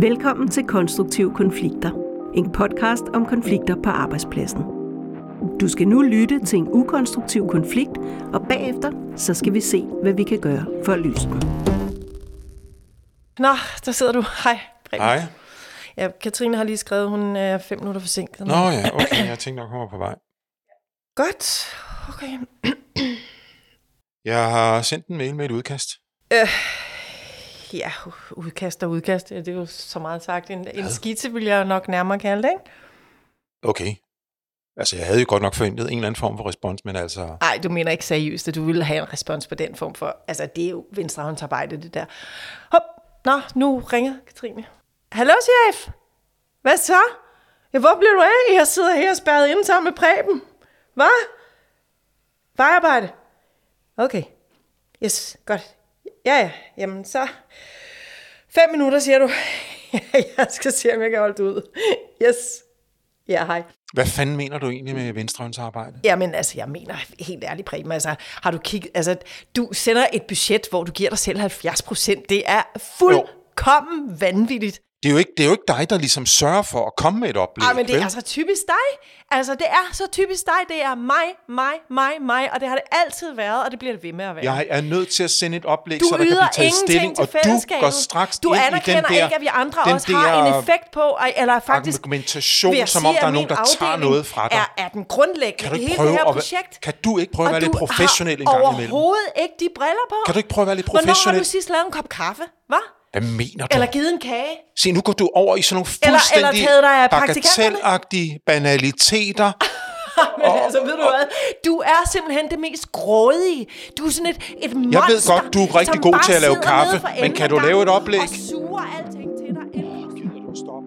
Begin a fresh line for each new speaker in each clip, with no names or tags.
Velkommen til Konstruktive Konflikter. En podcast om konflikter på arbejdspladsen. Du skal nu lytte til en ukonstruktiv konflikt, og bagefter så skal vi se, hvad vi kan gøre for at løse den.
Nå, der sidder du. Hej. Preben.
Hej.
Ja, Katrine har lige skrevet, hun er fem minutter forsinket.
Nå ja, okay, jeg tænkte nok, hun var på vej.
Godt. Okay.
Jeg har sendt en mail med et udkast.
Ja, udkast og udkast, ja, det er jo så meget sagt. En, en skitse vil jeg nok nærmere kalde det, ikke?
Okay. Altså, jeg havde jo godt nok forventet en eller anden form for respons, men altså...
Nej, du mener ikke seriøst, at du ville have en respons på den form for... Altså, det er jo venstrehåndsarbejde, det der. Hop, nå, nu ringer Katrine. Hallo, chef! Hvad så? Ja, hvor bliver du af? Jeg sidder her spærret inde sammen med Preben. Hvad? Vejarbejde? Okay. Yes, godt. Ja, ja. Jamen, så... Fem minutter, siger du. jeg skal se, om jeg kan holde det ud. Yes. Ja, hej.
Hvad fanden mener du egentlig med venstrehåndsarbejde?
Jamen altså, jeg mener helt ærligt, Preben, altså, har du kigget, altså, du sender et budget, hvor du giver dig selv 70 procent. Det er fuldkommen vanvittigt.
Det er, jo ikke, det er jo ikke dig, der ligesom sørger for at komme med et oplæg,
Ah, men det
vel?
er så typisk dig. Altså, det er så typisk dig. Det er mig, mig, mig, mig, og det har det altid været, og det bliver det ved med at være.
Jeg er nødt til at sende et oplæg,
du
så der kan blive taget stilling,
til
og du går straks
du
ind i den
anerkender
der,
ikke, at vi andre også har en effekt på, eller faktisk
argumentation, som om der er nogen, der tager noget fra dig.
Er, er den grundlæggende
Kan du
hele det her
at
projekt.
kan du ikke prøve at være lidt professionel en gang imellem?
overhovedet ikke de briller på.
Kan du ikke prøve at være lidt
Hvornår har
professionel?
du sidst lavet en kop kaffe? Hvad?
Hvad mener du?
Eller givet en kage?
Se, nu går du over i sådan nogle fuldstændig bagatelagtige banaliteter.
Men altså, ved du hvad? Du er simpelthen det mest grådige. Du er sådan et, et monster,
Jeg ved godt, du er rigtig
som
god
bare
til at lave
sidder
kaffe, men kan du lave et oplæg?
Og suger alting til dig.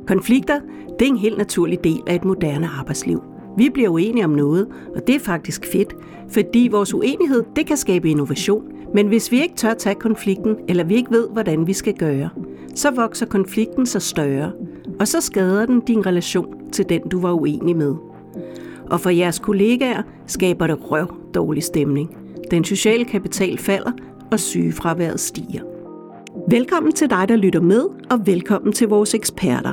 Konflikter, det er en helt naturlig del af et moderne arbejdsliv. Vi bliver uenige om noget, og det er faktisk fedt, fordi vores uenighed, det kan skabe innovation. Men hvis vi ikke tør tage konflikten, eller vi ikke ved, hvordan vi skal gøre, så vokser konflikten så større, og så skader den din relation til den, du var uenig med. Og for jeres kollegaer skaber det røv dårlig stemning. Den sociale kapital falder, og sygefraværet stiger. Velkommen til dig, der lytter med, og velkommen til vores eksperter.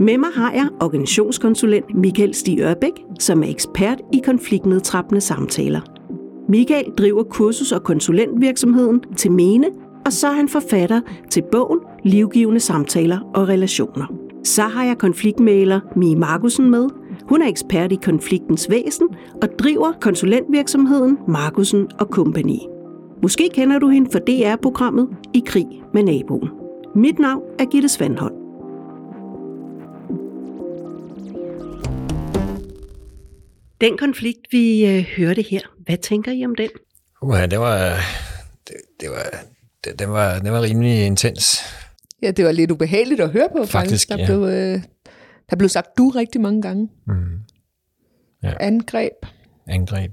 Med mig har jeg organisationskonsulent Michael Stig Ørbæk, som er ekspert i konfliktnedtrappende samtaler. Michael driver kursus- og konsulentvirksomheden til Mene, og så er han forfatter til bogen Livgivende Samtaler og Relationer. Så har jeg konfliktmaler Mie Markusen med. Hun er ekspert i konfliktens væsen og driver konsulentvirksomheden Markusen og Company. Måske kender du hende for DR-programmet I krig med naboen. Mit navn er Gitte Svandholm. Den konflikt, vi øh, hørte her, hvad tænker I om den?
Uha, det var, det, det var, det, det var, det var rimelig intens.
Ja, det var lidt ubehageligt at høre på, faktisk.
Faktisk,
der,
ja.
blev, øh, der blev sagt du rigtig mange gange.
Mm. Ja.
Angreb.
Angreb.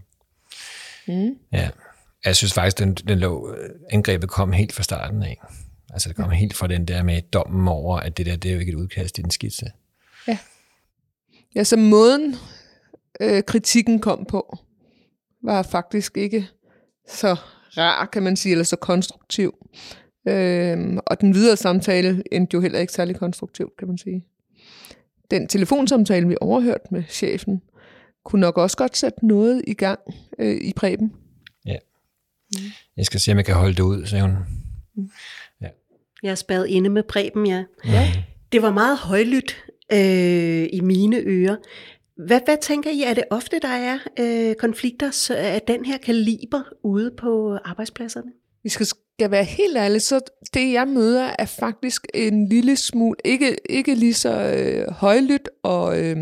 Mm.
Ja. Jeg synes faktisk, den, den lå, angrebet kom helt fra starten af. Altså det kom ja. helt fra den der med dommen over, at det der, det er jo ikke et udkast i den skitse.
Ja, så måden øh, kritikken kom på, var faktisk ikke så rar, kan man sige, eller så konstruktiv. Øhm, og den videre samtale endte jo heller ikke særlig konstruktivt, kan man sige. Den telefonsamtale, vi overhørte med chefen, kunne nok også godt sætte noget i gang øh, i Preben.
Jeg skal se, om jeg kan holde det ud, sagde hun.
Jeg er spadet inde med Preben, ja.
Ja.
Det var meget højlydt øh, i mine ører. Hvad, hvad tænker I, er det ofte, der er øh, konflikter så af den her kaliber ude på arbejdspladserne?
Vi skal, skal være helt ærlige, så det jeg møder er faktisk en lille smule, ikke, ikke lige så øh, højlydt og øh,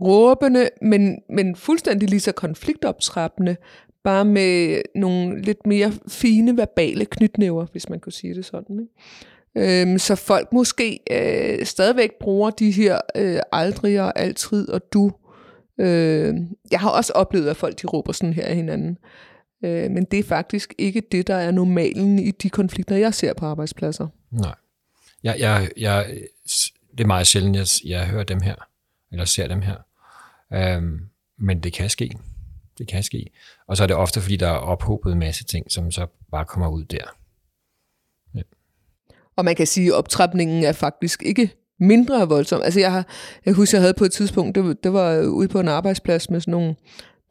råbende, men, men fuldstændig lige så konfliktoptrappende, bare med nogle lidt mere fine verbale knytnæver, hvis man kunne sige det sådan. Ikke? Øhm, så folk måske øh, stadigvæk bruger de her øh, aldrig og altid og du. Øh, jeg har også oplevet, at folk de råber sådan her af hinanden. Øh, men det er faktisk ikke det, der er normalen i de konflikter, jeg ser på arbejdspladser.
Nej. Jeg, jeg, jeg, det er meget sjældent, jeg, jeg hører dem her, eller ser dem her. Øhm, men det kan ske. Det kan ske. Og så er det ofte, fordi der er ophobet en masse ting, som så bare kommer ud der.
Og man kan sige, at optrapningen er faktisk ikke mindre voldsom. Altså jeg, har, jeg husker, jeg havde på et tidspunkt, det, var- det var ude på en arbejdsplads med sådan nogle,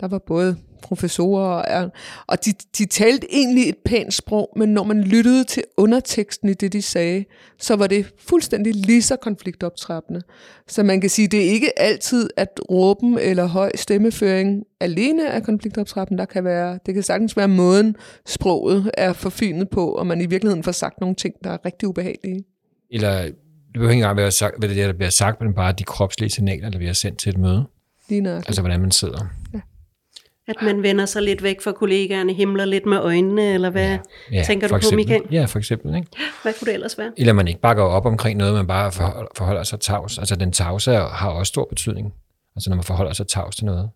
der var både professorer, og, og de, de talte egentlig et pænt sprog, men når man lyttede til underteksten i det, de sagde, så var det fuldstændig lige så konfliktoptrappende. Så man kan sige, det er ikke altid, at råben eller høj stemmeføring alene er konfliktoptrappende. Der kan være, det kan sagtens være måden, sproget er forfinet på, og man i virkeligheden får sagt nogle ting, der er rigtig ubehagelige.
Eller det behøver ikke engang være sagt, hvad det er, der bliver sagt, men bare de kropslige signaler, der bliver sendt til et møde.
Lige nøjagtigt.
Altså, hvordan man sidder.
At man vender sig lidt væk fra kollegaerne, himler lidt med øjnene, eller hvad ja, tænker du
for
på,
eksempel.
Michael?
Ja, for eksempel. Ikke?
Hvad kunne det ellers være?
Eller man ikke bakker op omkring noget, man bare forholder, sig tavs. Altså, den tavse har også stor betydning. Altså, når man forholder sig tavs til noget.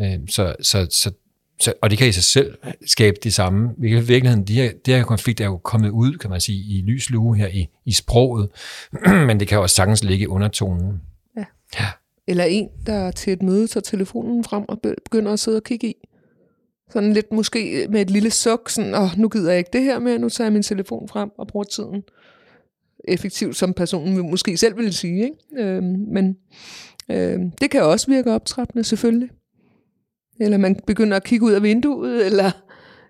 Øh, så, så, så, så, og det kan i sig selv skabe de samme. I virkeligheden, de her, de her konflikter er jo kommet ud, kan man sige, i lys lue her i, i sproget, men det kan også sagtens ligge i undertonen.
Ja.
ja.
Eller en, der til et møde tager telefonen frem og begynder at sidde og kigge i. Sådan lidt måske med et lille suk, sådan, åh, nu gider jeg ikke det her mere, nu tager jeg min telefon frem og bruger tiden effektivt, som personen måske selv ville sige. Ikke? Øhm, men øhm, det kan også virke optrappende, selvfølgelig. Eller man begynder at kigge ud af vinduet, eller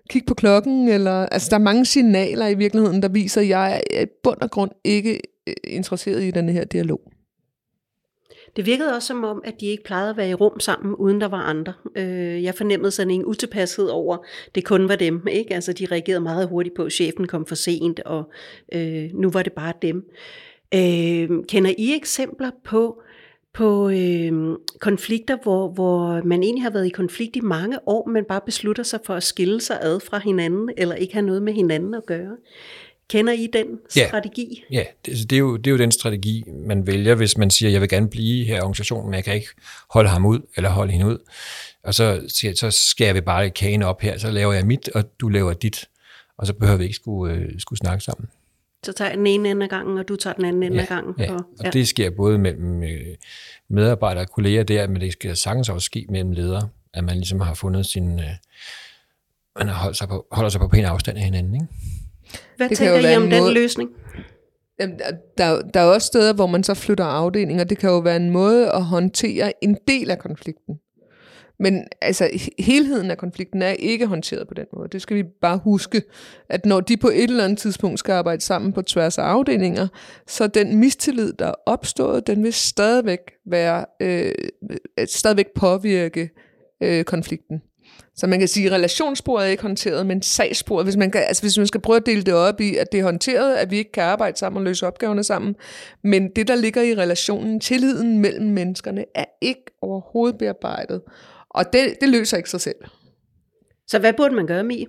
kigge på klokken, eller, altså der er mange signaler i virkeligheden, der viser, at jeg er i bund og grund ikke øh, interesseret i den her dialog.
Det virkede også som om, at de ikke plejede at være i rum sammen, uden der var andre. Øh, jeg fornemmede sådan en utilpashed over, det kun var dem. Ikke? Altså, de reagerede meget hurtigt på, at chefen kom for sent, og øh, nu var det bare dem. Øh, kender I eksempler på, på øh, konflikter, hvor, hvor man egentlig har været i konflikt i mange år, men bare beslutter sig for at skille sig ad fra hinanden, eller ikke have noget med hinanden at gøre? Kender I den
Ja.
strategi?
Ja, det, altså, det, er jo, det er jo den strategi, man vælger, hvis man siger, jeg vil gerne blive her i organisationen, men jeg kan ikke holde ham ud, eller holde hende ud. Og så, så skærer vi bare kagen op her, så laver jeg mit, og du laver dit. Og så behøver vi ikke skulle, øh, skulle snakke sammen.
Så tager jeg den ene ende af gangen, og du tager den anden ende af gangen.
Ja,
Og,
og det sker både mellem øh, medarbejdere og kolleger der, men det skal sagtens også ske mellem ledere, at man ligesom har fundet sin... Øh, man holdt sig på, holder sig på pæn afstand af hinanden, ikke?
Hvad
Det
tænker I om
en
den
måde-
løsning?
Jamen, der- der, er også steder, hvor man så flytter afdelinger. Det kan jo være en måde at håndtere en del af konflikten. Men altså, he- helheden af konflikten er ikke håndteret på den måde. Det skal vi bare huske, at når de på et eller andet tidspunkt skal arbejde sammen på tværs af afdelinger, så den mistillid, der er opstået, den vil stadigvæk, være, øh, stadigvæk påvirke øh, konflikten. Så man kan sige, at relationssporet er ikke håndteret, men sagssporet, hvis man, kan, altså hvis man skal prøve at dele det op i, at det er håndteret, at vi ikke kan arbejde sammen og løse opgaverne sammen, men det, der ligger i relationen, tilliden mellem menneskerne, er ikke overhovedet bearbejdet. Og det, det løser ikke sig selv.
Så hvad burde man gøre med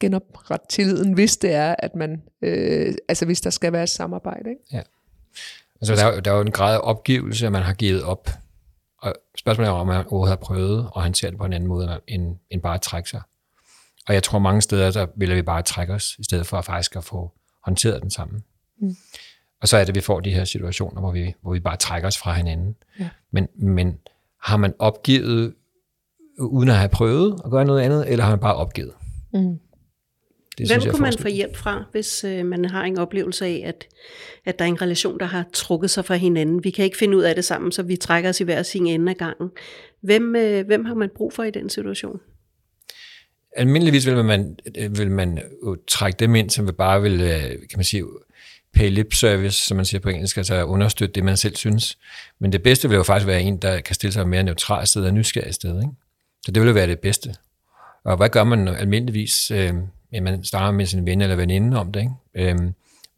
Genoprette tilliden, hvis det er, at man, øh, altså hvis der skal være et samarbejde. Ikke?
Altså, der, er, der er jo en grad af opgivelse, at man har givet op. Og spørgsmålet er, om man overhovedet har prøvet at håndtere det på en anden måde, end, end bare at trække sig. Og jeg tror, mange steder, der vil vi bare trække os, i stedet for faktisk at få håndteret den sammen. Mm. Og så er det, vi får de her situationer, hvor vi, hvor vi bare trækker os fra hinanden.
Ja.
Men, men har man opgivet, uden at have prøvet at gøre noget andet, eller har man bare opgivet?
Mm.
Det
Hvem
jeg
kunne man få hjælp fra, hvis øh, man har en oplevelse af, at, at der er en relation, der har trukket sig fra hinanden? Vi kan ikke finde ud af det sammen, så vi trækker os i hver sin ende af gangen. Hvem, øh, hvem har man brug for i den situation?
Almindeligvis vil man, øh, vil man jo trække dem ind, som vil bare vil, øh, kan man sige, pay lip service, som man siger på engelsk, altså understøtte det, man selv synes. Men det bedste vil jo faktisk være en, der kan stille sig mere neutralt sted og nysgerrig sted. Ikke? Så det vil jo være det bedste. Og hvad gør man almindeligvis? Ja, man starter med sin ven eller veninde om det. Ikke? Øh,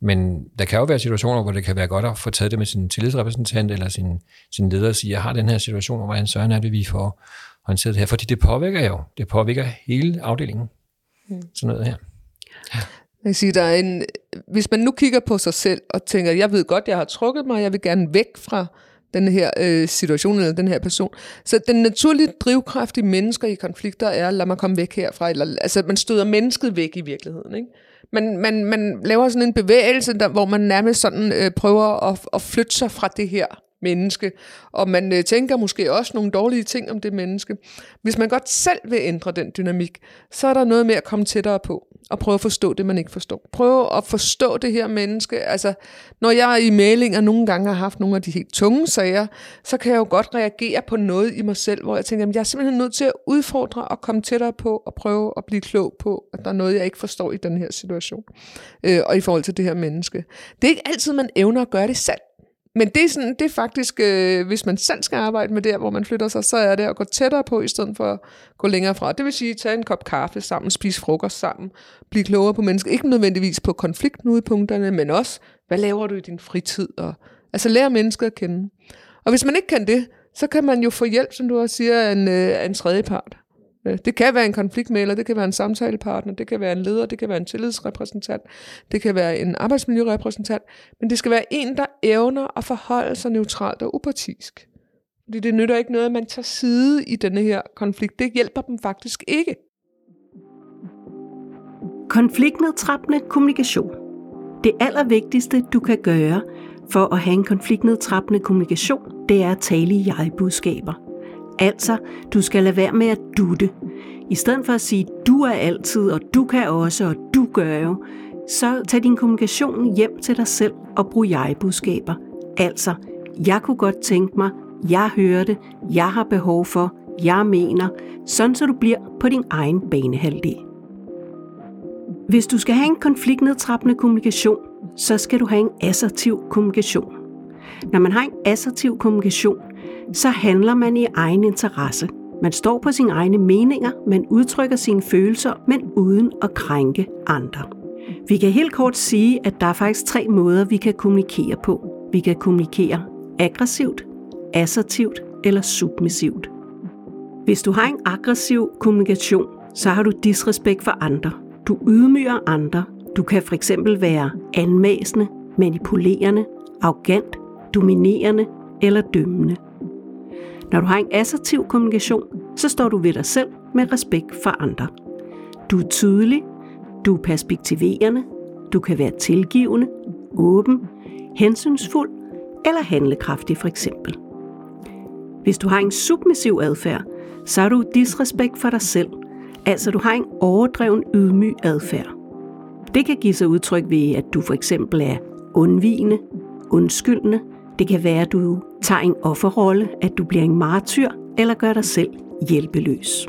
men der kan jo være situationer, hvor det kan være godt at få taget det med sin tillidsrepræsentant eller sin, sin leder og sige, jeg har den her situation, og hvordan søren er det, vi får håndteret det her? Fordi det påvirker jo. Det påvirker hele afdelingen. Mm. Sådan noget her.
Jeg kan sige, der er en, hvis man nu kigger på sig selv og tænker, jeg ved godt, jeg har trukket mig, jeg vil gerne væk fra den her øh, situation eller den her person. Så den naturlige drivkraft i mennesker i konflikter er, lad mig komme væk herfra. Eller, altså man støder mennesket væk i virkeligheden. Ikke? Man, man, man laver sådan en bevægelse, der, hvor man nærmest sådan øh, prøver at, at flytte sig fra det her menneske, og man øh, tænker måske også nogle dårlige ting om det menneske. Hvis man godt selv vil ændre den dynamik, så er der noget med at komme tættere på, og prøve at forstå det, man ikke forstår. Prøve at forstå det her menneske. Altså, når jeg i mailinger nogle gange har haft nogle af de helt tunge sager, så kan jeg jo godt reagere på noget i mig selv, hvor jeg tænker, at jeg er simpelthen nødt til at udfordre og komme tættere på, og prøve at blive klog på, at der er noget, jeg ikke forstår i den her situation, øh, og i forhold til det her menneske. Det er ikke altid, man evner at gøre det selv. Men det er, sådan, det er faktisk, øh, hvis man selv skal arbejde med det, hvor man flytter sig, så er det at gå tættere på, i stedet for at gå længere fra. Det vil sige, tage en kop kaffe sammen, spise frokost sammen, blive klogere på mennesker. Ikke nødvendigvis på konfliktknudepunkterne, men også, hvad laver du i din fritid? Og, altså lære mennesker at kende. Og hvis man ikke kan det, så kan man jo få hjælp, som du også siger, af en, øh, af en tredje part. Øh, det kan være en konfliktmæler, det kan være en samtalepartner, det kan være en leder, det kan være en tillidsrepræsentant, det kan være en arbejdsmiljørepræsentant, men det skal være en, der evner at forholde sig neutralt og upartisk. Fordi det nytter ikke noget, at man tager side i denne her konflikt. Det hjælper dem faktisk ikke.
Konfliktnedtrappende kommunikation. Det allervigtigste, du kan gøre for at have en konfliktnedtrappende kommunikation, det er at tale i jeg-budskaber. Altså, du skal lade være med at dutte. I stedet for at sige, du er altid, og du kan også, og du gør jo, så tag din kommunikation hjem til dig selv og brug jeg-budskaber. Altså, jeg kunne godt tænke mig, jeg hører det, jeg har behov for, jeg mener, sådan så du bliver på din egen banehalvdel. Hvis du skal have en konfliktnedtrappende kommunikation, så skal du have en assertiv kommunikation. Når man har en assertiv kommunikation, så handler man i egen interesse. Man står på sine egne meninger, man udtrykker sine følelser, men uden at krænke andre. Vi kan helt kort sige, at der er faktisk tre måder, vi kan kommunikere på. Vi kan kommunikere aggressivt, assertivt eller submissivt. Hvis du har en aggressiv kommunikation, så har du disrespekt for andre. Du ydmyger andre. Du kan for eksempel være anmæsende, manipulerende, arrogant, dominerende eller dømmende. Når du har en assertiv kommunikation, så står du ved dig selv med respekt for andre. Du er tydelig, du er perspektiverende, du kan være tilgivende, åben, hensynsfuld eller handlekraftig for eksempel. Hvis du har en submissiv adfærd, så har du disrespekt for dig selv, altså du har en overdreven ydmyg adfærd. Det kan give sig udtryk ved, at du for eksempel er undvigende, undskyldende, det kan være, at du tager en offerrolle, at du bliver en martyr eller gør dig selv hjælpeløs.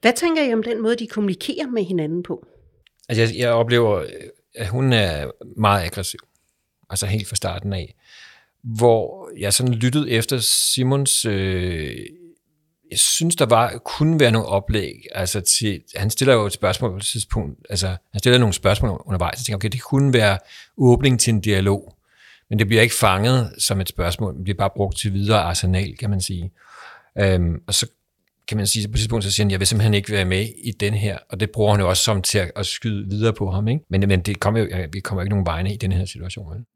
Hvad tænker I om den måde, de kommunikerer med hinanden på?
Altså, jeg, jeg oplever, at hun er meget aggressiv. Altså helt fra starten af. Hvor jeg sådan lyttede efter Simons øh, jeg synes, der var, kunne være nogle oplæg, altså til, han stiller jo et spørgsmål på et tidspunkt, altså han stiller nogle spørgsmål undervejs, jeg tænker, okay, det kunne være åbning til en dialog, men det bliver ikke fanget som et spørgsmål, det bliver bare brugt til videre arsenal, kan man sige. Øhm, og så kan man sige, på et tidspunkt, så siger han, jeg vil simpelthen ikke være med i den her, og det bruger han jo også som til at, at skyde videre på ham, ikke? Men, men det kommer jo, vi kommer ikke nogen vegne i den her situation. Ikke?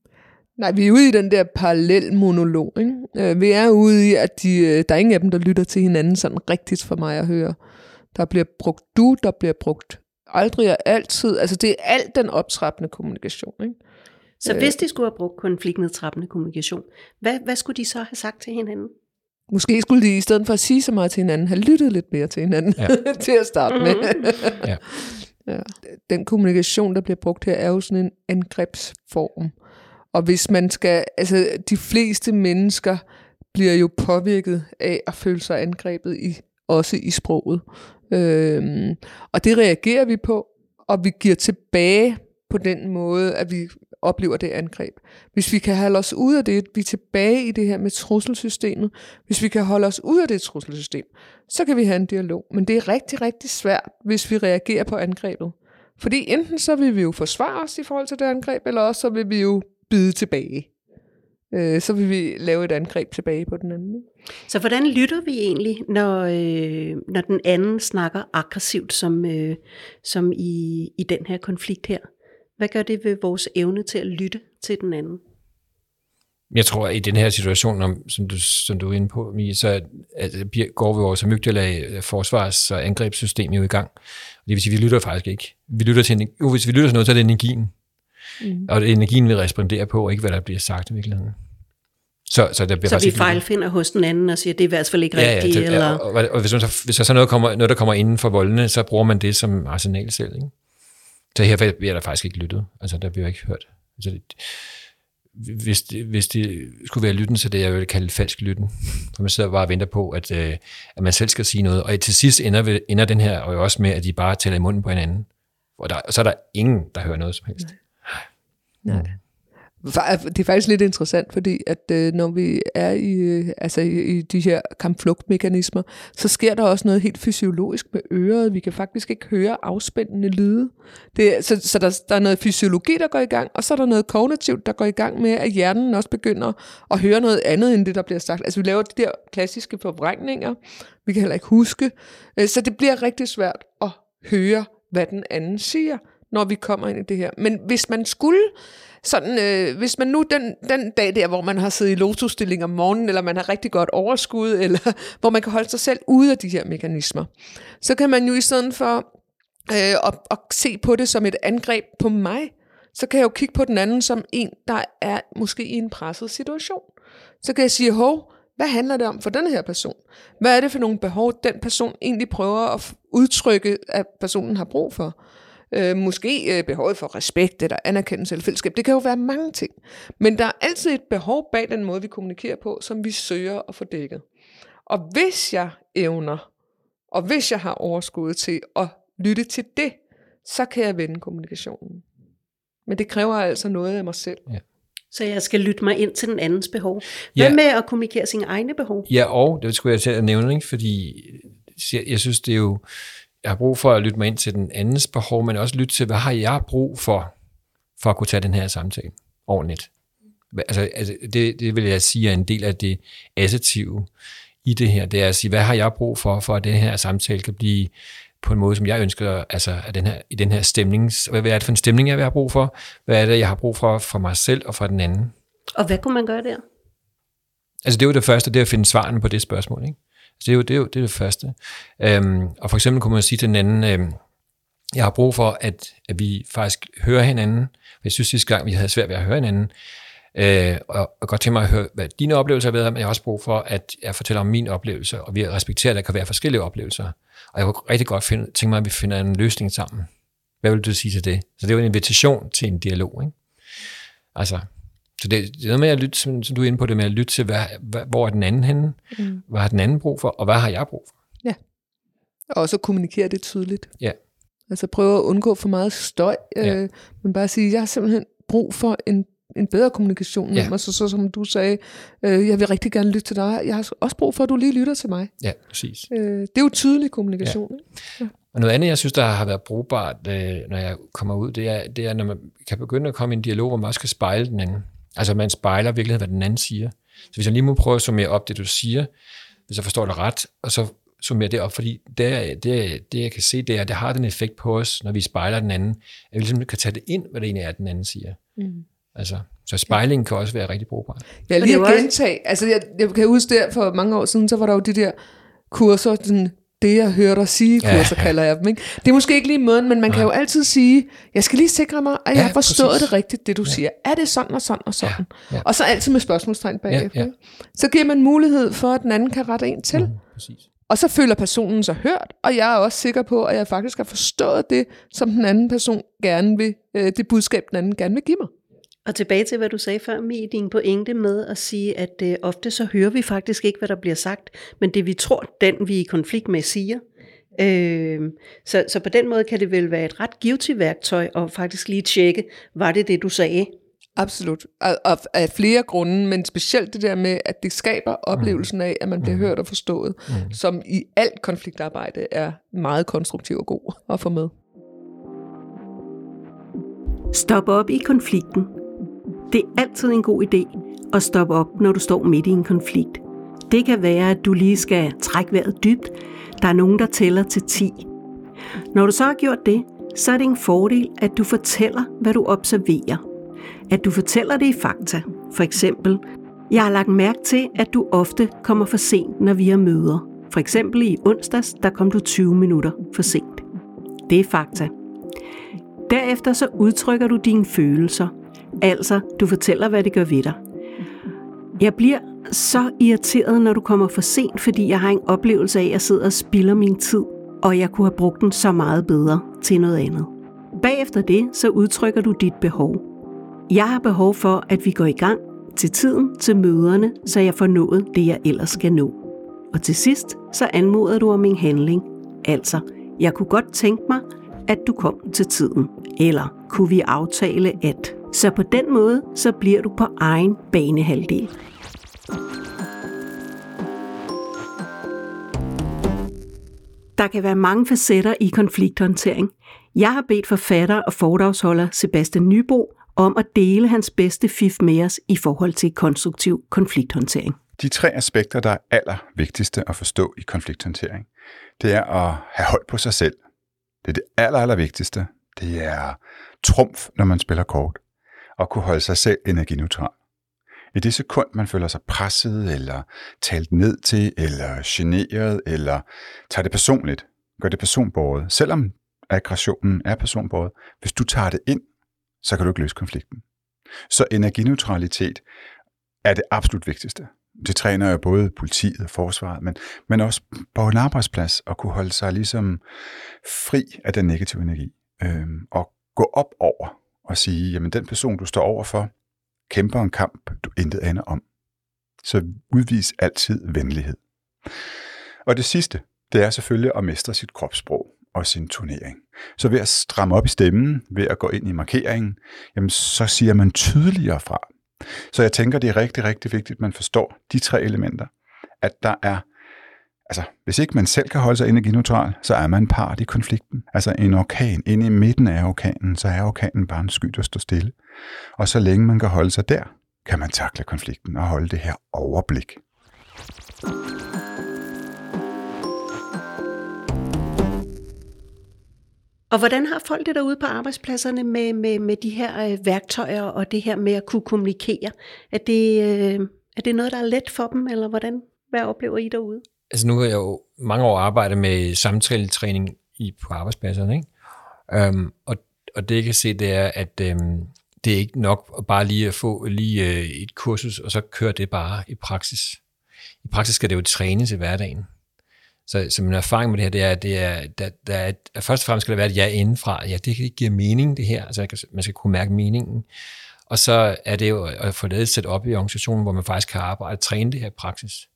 Nej, vi er ude i den der parallel monolog. Ikke? Øh, vi er ude i, at de, øh, der er ingen af dem, der lytter til hinanden sådan rigtigt for mig at høre. Der bliver brugt du, der bliver brugt aldrig og altid. Altså det er alt den optrappende kommunikation. Ikke?
Så øh. hvis de skulle have brugt konfliktnedtrappende kommunikation, hvad, hvad skulle de så have sagt til hinanden?
Måske skulle de i stedet for at sige så meget til hinanden, have lyttet lidt mere til hinanden ja. til at starte med. ja. Ja. Den kommunikation, der bliver brugt her, er jo sådan en angrebsform. Og hvis man skal, altså de fleste mennesker bliver jo påvirket af at føle sig angrebet i, også i sproget. Øhm, og det reagerer vi på, og vi giver tilbage på den måde, at vi oplever det angreb. Hvis vi kan holde os ud af det, vi er tilbage i det her med trusselsystemet, hvis vi kan holde os ud af det trusselsystem, så kan vi have en dialog. Men det er rigtig, rigtig svært, hvis vi reagerer på angrebet. Fordi enten så vil vi jo forsvare os i forhold til det angreb, eller også så vil vi jo bide tilbage. Øh, så vil vi lave et angreb tilbage på den anden.
Så hvordan lytter vi egentlig, når, øh, når den anden snakker aggressivt, som, øh, som i, i den her konflikt her? Hvad gør det ved vores evne til at lytte til den anden?
Jeg tror, at i den her situation, om, som, du, som du er inde på, Mie, så at, går vi vores amygdala øh, forsvars- og angrebssystem jo i gang. Det vil sige, at vi lytter faktisk ikke. Vi lytter til, jo, hvis vi lytter til noget, så er det energien. Mm. Og energien vil respondere på, og ikke hvad der bliver sagt i virkeligheden. Så, så, der bliver
Så vi fejlfinder hos den anden og siger, det er i hvert fald ikke
Ja, ja,
rigtigt,
det,
eller...
ja, og, og, og hvis, man så, hvis der så noget kommer, noget, der kommer inden for voldene, så bruger man det som arsenal selv. Ikke? Så her bliver der faktisk ikke lyttet. Altså, der bliver ikke hørt. Altså, det, hvis, det, hvis det skulle være lytten, så det jeg vil kalde falsk lytten. For man sidder bare og venter på, at, øh, at man selv skal sige noget. Og til sidst ender, vi- ender den her og jo også med, at de bare tæller i munden på hinanden. Og, der, og så er der ingen, der hører noget som helst.
Nej. Fa- Det er faktisk lidt interessant, fordi at øh, når vi er i, øh, altså i, i de her kampflugtmekanismer, så sker der også noget helt fysiologisk med øret. Vi kan faktisk ikke høre afspændende lyde. Det, så så der, der er noget fysiologi, der går i gang, og så er der noget kognitivt, der går i gang med, at hjernen også begynder at høre noget andet, end det, der bliver sagt. Altså vi laver de der klassiske forvrængninger. Vi kan heller ikke huske. Øh, Så det bliver rigtig svært at høre, hvad den anden siger, når vi kommer ind i det her. Men hvis man skulle sådan, øh, hvis man nu den, den dag der, hvor man har siddet i lotusstilling om morgenen, eller man har rigtig godt overskud, eller hvor man kan holde sig selv ude af de her mekanismer, så kan man jo i stedet for øh, at, at se på det som et angreb på mig, så kan jeg jo kigge på den anden som en, der er måske i en presset situation. Så kan jeg sige, hov, hvad handler det om for den her person? Hvad er det for nogle behov, den person egentlig prøver at udtrykke, at personen har brug for? Øh, måske øh, behovet for respekt eller anerkendelse eller fællesskab. Det kan jo være mange ting. Men der er altid et behov bag den måde, vi kommunikerer på, som vi søger at få dækket. Og hvis jeg evner, og hvis jeg har overskud til at lytte til det, så kan jeg vende kommunikationen. Men det kræver altså noget af mig selv.
Så jeg skal lytte mig ind til den andens behov. Hvad
Ja.
med at kommunikere sine egne behov?
Ja, og det skulle jeg til at nævne, ikke? fordi jeg, jeg synes, det er jo, jeg har brug for at lytte mig ind til den andens behov, men også lytte til, hvad har jeg brug for, for at kunne tage den her samtale ordentligt. Altså, altså det, det vil jeg sige er en del af det assertive i det her, det er at sige, hvad har jeg brug for, for at den her samtale kan blive på en måde, som jeg ønsker, altså at den her, i den her stemning, hvad er det for en stemning, jeg vil have brug for, hvad er det, jeg har brug for for mig selv og for den anden.
Og hvad kunne man gøre der?
Altså det er jo det første, det er at finde svarene på det spørgsmål. Ikke? Så det, er jo, det, er jo, det er det første. Øhm, og for eksempel kunne man sige til den anden, øhm, jeg har brug for, at, at vi faktisk hører hinanden. Jeg synes sidste gang, vi havde svært ved at høre hinanden. Øh, og, og godt til mig at høre, hvad dine oplevelser har været, men jeg har også brug for, at jeg fortæller om min oplevelse, og vi respekterer, at der kan være forskellige oplevelser. Og jeg kunne rigtig godt finde, tænke mig, at vi finder en løsning sammen. Hvad vil du sige til det? Så det er jo en invitation til en dialog. Ikke? Altså, så det, det er noget med at lytte, som, som du er inde på det med at lytte til, hvad, hvad, hvor er den anden henne? Mm. Hvad har den anden brug for? Og hvad har jeg brug for?
Og også at kommunikere det tydeligt.
Ja.
Altså prøve at undgå for meget støj,
Ja.
øh, men bare sige, jeg har simpelthen brug for en, en bedre kommunikation med
Ja.
mig, så, så som du sagde, øh, jeg vil rigtig gerne lytte til dig, jeg har også brug for, at du lige lytter til mig.
Ja, præcis.
Øh, det er jo tydelig kommunikation. Ja.
Og noget andet, jeg synes, der har været brugbart, øh, når jeg kommer ud, det er, det er, når man kan begynde at komme i en dialog, hvor man også kan spejle den anden. Altså, man spejler virkelig, hvad den anden siger. Så hvis jeg lige må prøve at summere op det, du siger, hvis jeg forstår det ret, og så summere det op, fordi det, det, det jeg kan se, det er, at det har den effekt på os, når vi spejler den anden, at vi ligesom kan tage det ind, hvad det egentlig er, den anden siger.
Mm.
Altså, så spejling kan også være rigtig
Og det
lige at gentage, altså jeg, jeg kan huske der for mange år siden, så var der jo de der kurser, den, det jeg hørte dig sige, kurser
Ja,
ja,
ja.
kalder jeg dem. Ikke? Det er måske ikke lige måden, men man kan
Nej.
jo altid sige, jeg skal lige sikre mig, at jeg
Ja,
har forstået
præcis.
det rigtigt, det du siger. Er det sådan og sådan og sådan?
ja.
Og så altid med spørgsmålstegn bagefter.
ja.
ikke? Så giver man mulighed for, at den anden kan rette en til.
Mm, præcis.
Og så føler personen sig hørt, og jeg er også sikker på, at jeg faktisk har forstået det, som den anden person gerne vil, øh, det budskab, den anden gerne vil give mig.
Og tilbage til, hvad du sagde før, med din pointe med at sige, at øh, ofte så hører vi faktisk ikke, hvad der bliver sagt, men det vi tror, den vi er i konflikt med siger. Øh, så, så på den måde kan det vel være et ret givetigt værktøj at faktisk lige tjekke, var det det, du sagde?
Absolut. Og, og af flere grunde, men specielt det der med, at det skaber oplevelsen af, at man bliver hørt og forstået, mm. som i alt konfliktarbejde er meget konstruktiv og god at få med.
Stop op i konflikten. Det er altid en god idé at stoppe op, når du står midt i en konflikt. Det kan være, at du lige skal trække vejret dybt. Der er nogen, der tæller til 10. Når du så har gjort det, så er det en fordel, at du fortæller, hvad du observerer. At du fortæller det i fakta. For eksempel, jeg har lagt mærke til, at du ofte kommer for sent, når vi har møder. For eksempel i onsdags, der kom du 20 minutter for sent. Det er fakta. Derefter så udtrykker du dine følelser. Altså, du fortæller, hvad det gør ved dig. Jeg bliver så irriteret, når du kommer for sent, fordi jeg har en oplevelse af, at jeg sidder og spilder min tid, og jeg kunne have brugt den så meget bedre til noget andet. Bagefter det, så udtrykker du dit behov. Jeg har behov for, at vi går i gang til tiden til møderne, så jeg får nået det, jeg ellers skal nå. Og til sidst, så anmoder du om en handling. Altså, jeg kunne godt tænke mig, at du kom til tiden. Eller kunne vi aftale at... Så på den måde, så bliver du på egen banehalvdel. Der kan være mange facetter i konflikthåndtering. Jeg har bedt forfatter og foredragsholder Sebastian Nybo om at dele hans bedste fif med os i forhold til konstruktiv konflikthåndtering.
De tre aspekter, der er allervigtigste at forstå i konflikthåndtering, det er at have hold på sig selv. Det er det aller, allervigtigste. Det er trumf, når man spiller kort. At kunne holde sig selv energineutral. I det sekund, man føler sig presset, eller talt ned til, eller generet, eller tager det personligt, gør det personbåret, selvom aggressionen er personbåret, hvis du tager det ind, så kan du ikke løse konflikten. Så energineutralitet er det absolut vigtigste. Det træner jo både politiet og forsvaret, men, men også på en arbejdsplads at kunne holde sig ligesom fri af den negative energi. Øhm, og gå op over og sige, jamen den person, du står overfor, kæmper en kamp, du intet aner om. Så udvis altid venlighed. Og det sidste, det er selvfølgelig at mestre sit kropssprog og sin turnering. Så ved at stramme op i stemmen, ved at gå ind i markeringen, jamen så siger man tydeligere fra. Så jeg tænker, det er rigtig, rigtig vigtigt, at man forstår de tre elementer. At der er, altså hvis ikke man selv kan holde sig energineutral, så er man part i konflikten. Altså en orkan, inde i midten af orkanen, så er orkanen bare en sky, der står stille. Og så længe man kan holde sig der, kan man takle konflikten og holde det her overblik.
Og hvordan har folk det derude på arbejdspladserne med, med, med de her øh, værktøjer og det her med at kunne kommunikere? Er det, øh, er det noget, der er let for dem, eller hvordan? Hvad oplever I derude?
Altså nu har jeg jo mange år arbejdet med samtaletræning i, på arbejdspladserne, ikke? Øhm, og, og det jeg kan se, det er, at øhm, det er ikke nok bare lige at få lige øh, et kursus, og så køre det bare i praksis. I praksis skal det jo trænes i hverdagen. Så, så min erfaring med det her, det er, at det er, der, der er at først og fremmest skal der være et ja indenfra. Ja, det giver mening, det her. Altså, man skal kunne mærke meningen. Og så er det jo at få lavet et op i organisationen, hvor man faktisk kan arbejde og træne det her i praksis.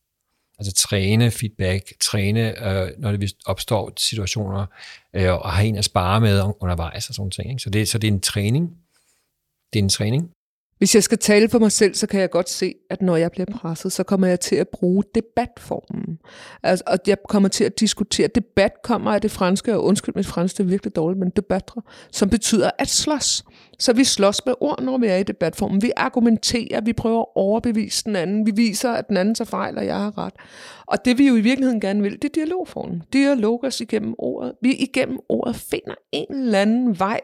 Altså træne feedback, træne, øh, når det opstår situationer, øh, og have en at spare med undervejs og sådan ting. Ikke? Så, det, så det er en træning. Det er en træning.
Hvis jeg skal tale for mig selv, så kan jeg godt se, at når jeg bliver presset, så kommer jeg til at bruge debatformen. Altså, og jeg kommer til at diskutere. Debat kommer af det franske, og undskyld mit fransk, det er virkelig dårligt, men debattre, som betyder at slås. Så vi slås med ord, når vi er i debatformen. Vi argumenterer, vi prøver at overbevise den anden. Vi viser, at den anden tager fejl, og jeg har ret. Og det vi jo i virkeligheden gerne vil, det er dialogformen. Dialog os igennem ordet. Vi igennem ordet finder en eller anden vej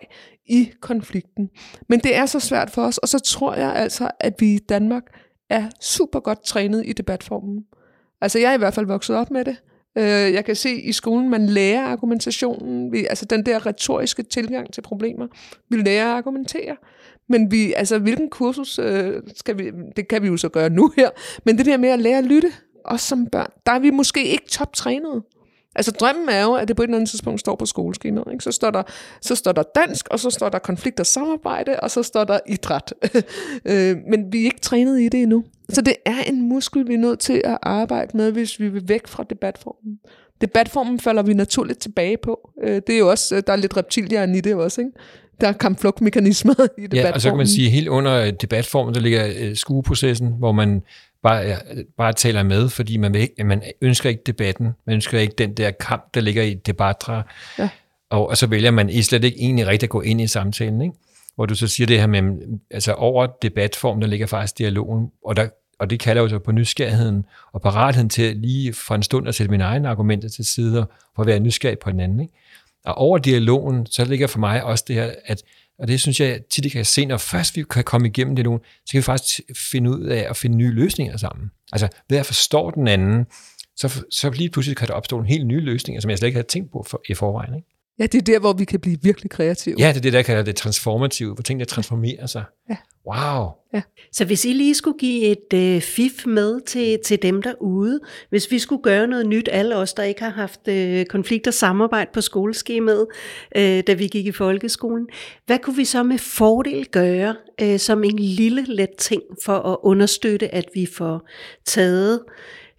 i konflikten. Men det er så svært for os, og så tror jeg altså, at vi i Danmark er super godt trænet i debatformen. Altså jeg er i hvert fald vokset op med det. Øh, jeg kan se i skolen, man lærer argumentationen, vi, altså den der retoriske tilgang til problemer. Vi lærer at argumentere. Men vi, altså, hvilken kursus øh, skal vi, det kan vi jo så gøre nu her, men det der med at lære at lytte, også som børn, der er vi måske ikke toptrænet. Altså drømmen er jo, at det på et eller andet tidspunkt står på skoleskemaet. Ikke? Så, står der, så står der dansk, og så står der konflikt og samarbejde, og så står der idræt. øh, men vi er ikke trænet i det endnu. Så det er en muskel, vi er nødt til at arbejde med, hvis vi vil væk fra debatformen. Debatformen falder vi naturligt tilbage på. Øh, det er jo også, der er lidt reptilier i det også, ikke? Der er kampflugtmekanismer i debatformen. Ja,
og så kan man sige, helt under debatformen, der ligger øh, skueprocessen, hvor man bare, bare taler med, fordi man, vil, man ønsker ikke debatten, man ønsker ikke den der kamp, der ligger i debattre, ja. og, og så vælger man i slet ikke egentlig rigtigt at gå ind i samtalen, ikke? hvor du så siger det her med, altså over debatform, der ligger faktisk dialogen, og, der, og det kalder jo så på nysgerrigheden og paratheden til lige for en stund at sætte mine egne argumenter til side, for at være nysgerrig på den anden. Ikke? Og over dialogen, så ligger for mig også det her, at og det synes jeg tit, kan se, når først vi kan komme igennem det nu, så kan vi faktisk finde ud af at finde nye løsninger sammen. Altså ved at forstå den anden, så, så lige pludselig kan der opstå en helt nye løsninger, som jeg slet ikke havde tænkt på for, i forvejen. Ikke?
Ja, det er der, hvor vi kan blive virkelig kreative.
Ja, det er det, der kalder det transformative, hvor tingene transformerer sig.
Ja.
Wow.
Så hvis I lige skulle give et øh, fif med til, til dem derude, hvis vi skulle gøre noget nyt, alle os, der ikke har haft øh, konflikt og samarbejde på skoleskemaet, øh, da vi gik i folkeskolen, hvad kunne vi så med fordel gøre øh, som en lille let ting for at understøtte, at vi får taget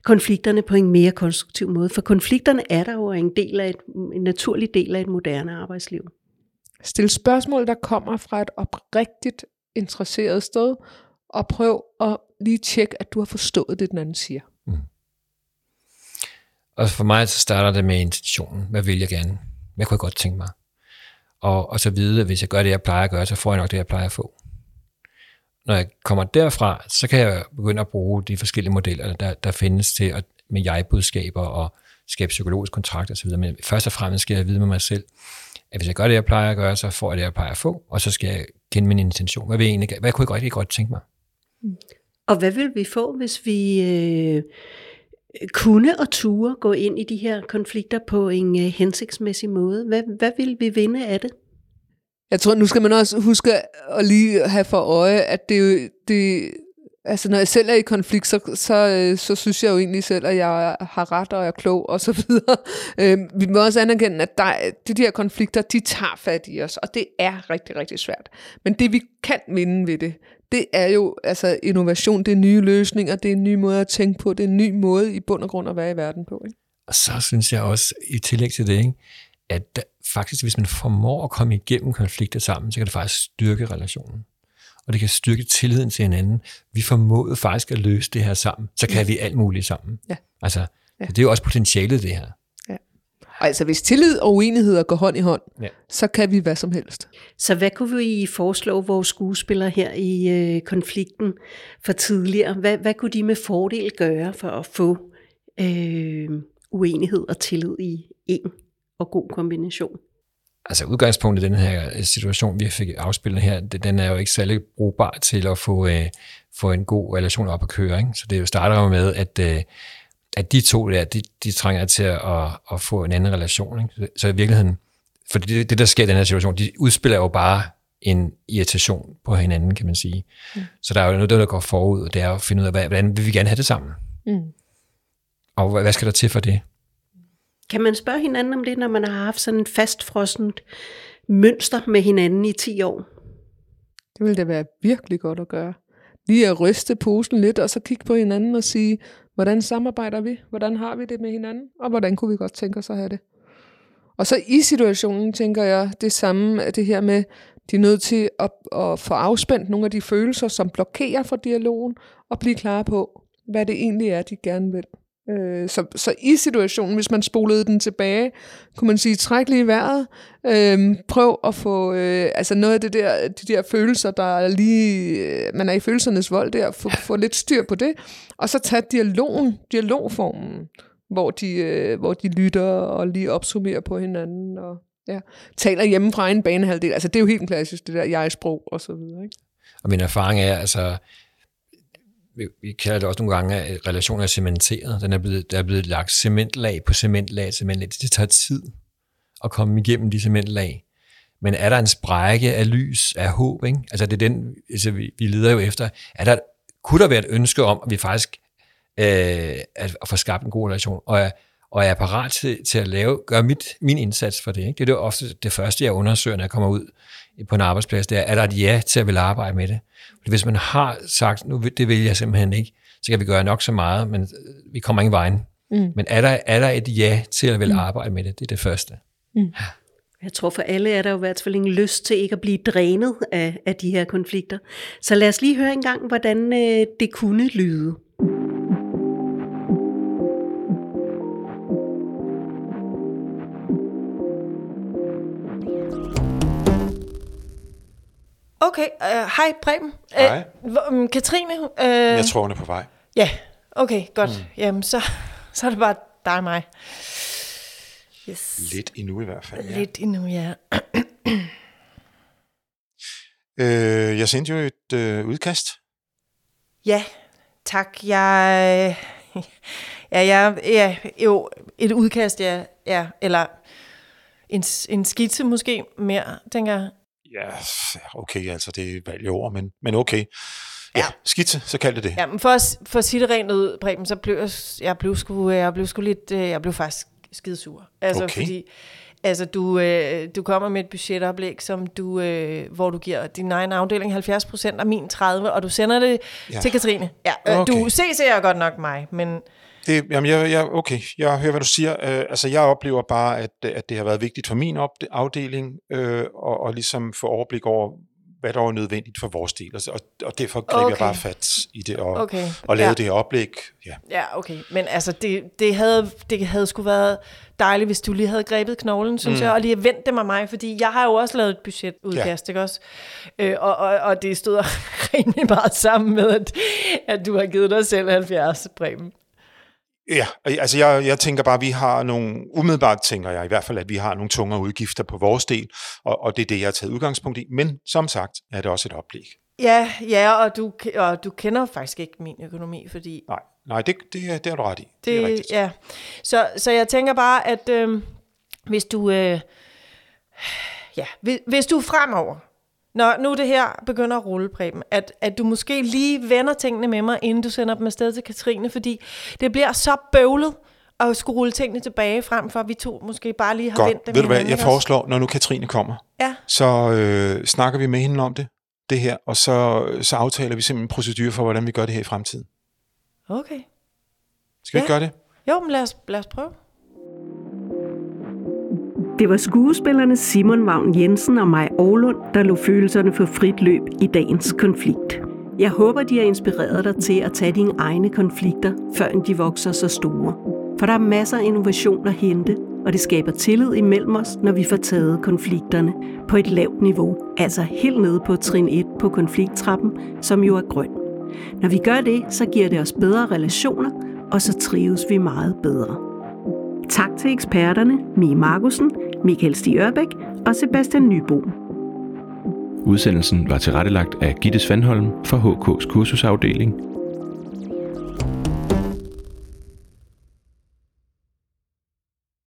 konflikterne på en mere konstruktiv måde? For konflikterne er der jo en, del af et, en naturlig del af et moderne arbejdsliv.
Stil spørgsmål, der kommer fra et oprigtigt interesseret sted, og prøv at lige tjekke, at du har forstået det, den anden siger.
Og for mig så starter det med intentionen. Hvad vil jeg gerne? Hvad kunne jeg godt tænke mig? Og, og så vide, at hvis jeg gør det, jeg plejer at gøre, så får jeg nok det, jeg plejer at få. Når jeg kommer derfra, så kan jeg begynde at bruge de forskellige modeller, der, der findes til at, med jeg-budskaber og skabe psykologisk kontrakt osv. Men først og fremmest skal jeg vide med mig selv, at hvis jeg gør det, jeg plejer at gøre, så får jeg det, jeg plejer at få, og så skal jeg kende min intention. Hvad, vil jeg egentlig, hvad kunne jeg rigtig godt tænke mig?
Og hvad vil vi få, hvis vi øh, kunne og ture gå ind i de her konflikter på en øh, hensigtsmæssig måde? Hvad, hvad vil vi vinde af det?
Jeg tror, nu skal man også huske at lige have for øje, at det, det altså når jeg selv er i konflikt, så, så, øh, så synes jeg jo egentlig selv, at jeg har ret og jeg er klog og så videre. Øh, Vi må også anerkende, at der, de der konflikter, de tager fat i os, og det er rigtig, rigtig svært. Men det vi kan vinde ved det, det er jo altså innovation, det er nye løsninger, det er en ny måde at tænke på, det er en ny måde i bund og grund at være i verden på. Ikke?
Og så synes jeg også, i tillæg til det, ikke, at der, faktisk, hvis man formår at komme igennem konflikter sammen, så kan det faktisk styrke relationen. Og det kan styrke tilliden til hinanden. Vi formåede faktisk at løse det her sammen. Så kan vi alt muligt sammen.
Ja.
Altså,
Ja.
det er jo også potentialet, det her.
Og altså hvis tillid og uenigheder går hånd i hånd,
Ja.
så kan vi hvad som helst.
Så hvad kunne vi foreslå vores skuespillere her i øh, konflikten for tidligere? Hvad, hvad kunne de med fordel gøre for at få øh, uenighed og tillid i en og god kombination?
Altså udgangspunktet i den her øh, situation, vi fik afspillet her, den er jo ikke særlig brugbar til at få, øh, få en god relation op at køre. Ikke? Så det jo starter jo med, at, øh, at de to der, de, de trænger til at, at få en anden relation. Ikke? Så, i virkeligheden, for det, det, der sker i den her situation, de udspiller jo bare en irritation på hinanden, kan man sige. Mm. Så der er jo noget, der går forud, og det er at finde ud af, hvad- hvordan vil vi gerne have det sammen?
Mm.
Og hvad skal der til for det?
Kan man spørge hinanden om det, når man har haft sådan et fastfrossent mønster med hinanden i 10 år?
Det ville da være virkelig godt at gøre. Lige at ryste posen lidt, og så kigge på hinanden og sige, hvordan samarbejder vi? Hvordan har vi det med hinanden? Og hvordan kunne vi godt tænke os at have det? Og så i situationen tænker jeg det samme, at det her med, de er nødt til at, at få afspændt nogle af de følelser, som blokerer for dialogen, og blive klar på, hvad det egentlig er, de gerne vil. Øh, så, så i situationen, hvis man spolede den tilbage, kunne man sige, træk lige vejret, øh, prøv at få, øh, altså noget af det der, de der følelser, der er lige, øh, man er i følelsernes vold der, få, få lidt styr på det, og så tage dialogen, dialogformen, hvor de, øh, hvor de lytter og lige opsummerer på hinanden, og ja, taler hjemme fra en banehalvdel. Altså det er jo helt klassisk, det der jeg-sprog og så videre. Ikke?
Og min erfaring er, altså, vi, vi kalder det også nogle gange, at relationen er cementeret. Den er blevet, der er blevet lagt cementlag på cementlag, cementlag. Det tager tid at komme igennem de cementlag. Men er der en sprække af lys, af håb, ikke? Altså det er den, altså vi, vi leder jo efter. Er der, kunne der være et ønske om, at vi faktisk øh, at, få skabt en god relation, og er, og er parat til, til at lave, gøre mit, min indsats for det. Ikke? Det er det ofte det første, jeg undersøger, når jeg kommer ud på en arbejdsplads, det er, er der et ja til at vil arbejde med det? Fordi hvis man har sagt, nu det vil jeg simpelthen ikke, så kan vi gøre nok så meget, men øh, vi kommer ingen vejen. Mm. Men er der, er der et ja til at vil arbejde med det? Det er det første.
Jeg tror for alle er der jo i hvert fald en lyst til ikke at blive drænet af, af de her konflikter. Så lad os lige høre en gang, hvordan øh, det kunne lyde.
Okay, øh, hej Preben.
Hej.
Øh, hvor- um, Katrine? Øh,
Jeg tror, hun er på vej.
Ja, okay, godt. Mm. Jamen, så, så er det bare dig og mig. Yes.
Lidt endnu i hvert fald. Ja.
Lidt endnu, ja.
Øh, jeg sendte jo et øh, udkast.
Ja, tak. Jeg... Ja, ja, ja, jo, et udkast, ja, ja, eller en, en skitse måske mere, tænker jeg.
Ja, okay, altså det er valg i men, men okay. Ja, skitse, så kald det det.
Ja, men for at, for at sige det rent ud, Preben, så blev jeg, jeg blev sgu, jeg blev sgu lidt, øh, jeg blev faktisk skidesur. Altså,
Okay.
fordi, altså, du, øh, du kommer med et budgetoplæg, som du, øh, hvor du giver din egen afdeling 70 procent og min 30, og du sender det
Ja.
ja. til Katrine. Ja, øh,
Okay.
Du CC'er godt nok mig, men
Det, jamen, jeg, jeg, okay, jeg hører, hvad du siger. Uh, altså, jeg oplever bare, at, at det har været vigtigt for min op, afdeling øh, og, og ligesom få overblik over, hvad der var nødvendigt for vores del. Og, og, derfor greb okay. jeg bare fat i det og,
Okay.
og lavede
Ja.
det her oplæg. Ja.
Ja, okay. Men altså, det, det, havde, det havde sgu været dejligt, hvis du lige havde grebet knoglen, synes mm. jeg, og lige vendt det med mig, fordi jeg har jo også lavet et budgetudkast, ja. ikke også? Øh, og, og, og det stod rimelig meget sammen med, at, at du har givet dig selv 70, Preben.
Ja, altså jeg, jeg tænker bare, at vi har nogle, umiddelbart tænker jeg i hvert fald, at vi har nogle tungere udgifter på vores del, og, og det er det, jeg har taget udgangspunkt i. Men som sagt er det også et oplæg.
Ja, ja, og du, og du kender faktisk ikke min økonomi, fordi
Nej, nej det, det, er- det har du ret i. Det,
det,
er rigtigt.
ja. Så, så jeg tænker bare, at øh, hvis du, øh, ja, hvis, hvis du fremover, når nu det her begynder at rulle, Preben, at, at du måske lige vender tingene med mig, inden du sender dem afsted til Katrine, fordi det bliver så bøvlet at skulle rulle tingene tilbage, frem for at vi to måske bare lige har vendt
Godt.
dem
Ved du hvad, jeg foreslår, når nu Katrine kommer,
Ja,
så øh, snakker vi med hende om det, det her, og så, så aftaler vi simpelthen en procedure for, hvordan vi gør det her i fremtiden.
okay.
Skal vi
Ja.
ikke gøre det?
Jo, men lad os, lad os prøve.
Det var skuespillerne Simon Vagn Jensen og Maj Aarlund, der lå følelserne for frit løb i dagens konflikt. Jeg håber, de har inspireret dig til at tage dine egne konflikter, før de vokser så store. For der er masser af innovation at hente, og det skaber tillid imellem os, når vi får taget konflikterne på et lavt niveau, altså helt nede på trin 1 på konflikttrappen, som jo er grøn. Når vi gør det, så giver det os bedre relationer, og så trives vi meget bedre. Tak til eksperterne Mie Markusen, Michael Stig Ørbæk og Sebastian Nybo.
Udsendelsen var tilrettelagt af Gitte Svandholm fra HK's kursusafdeling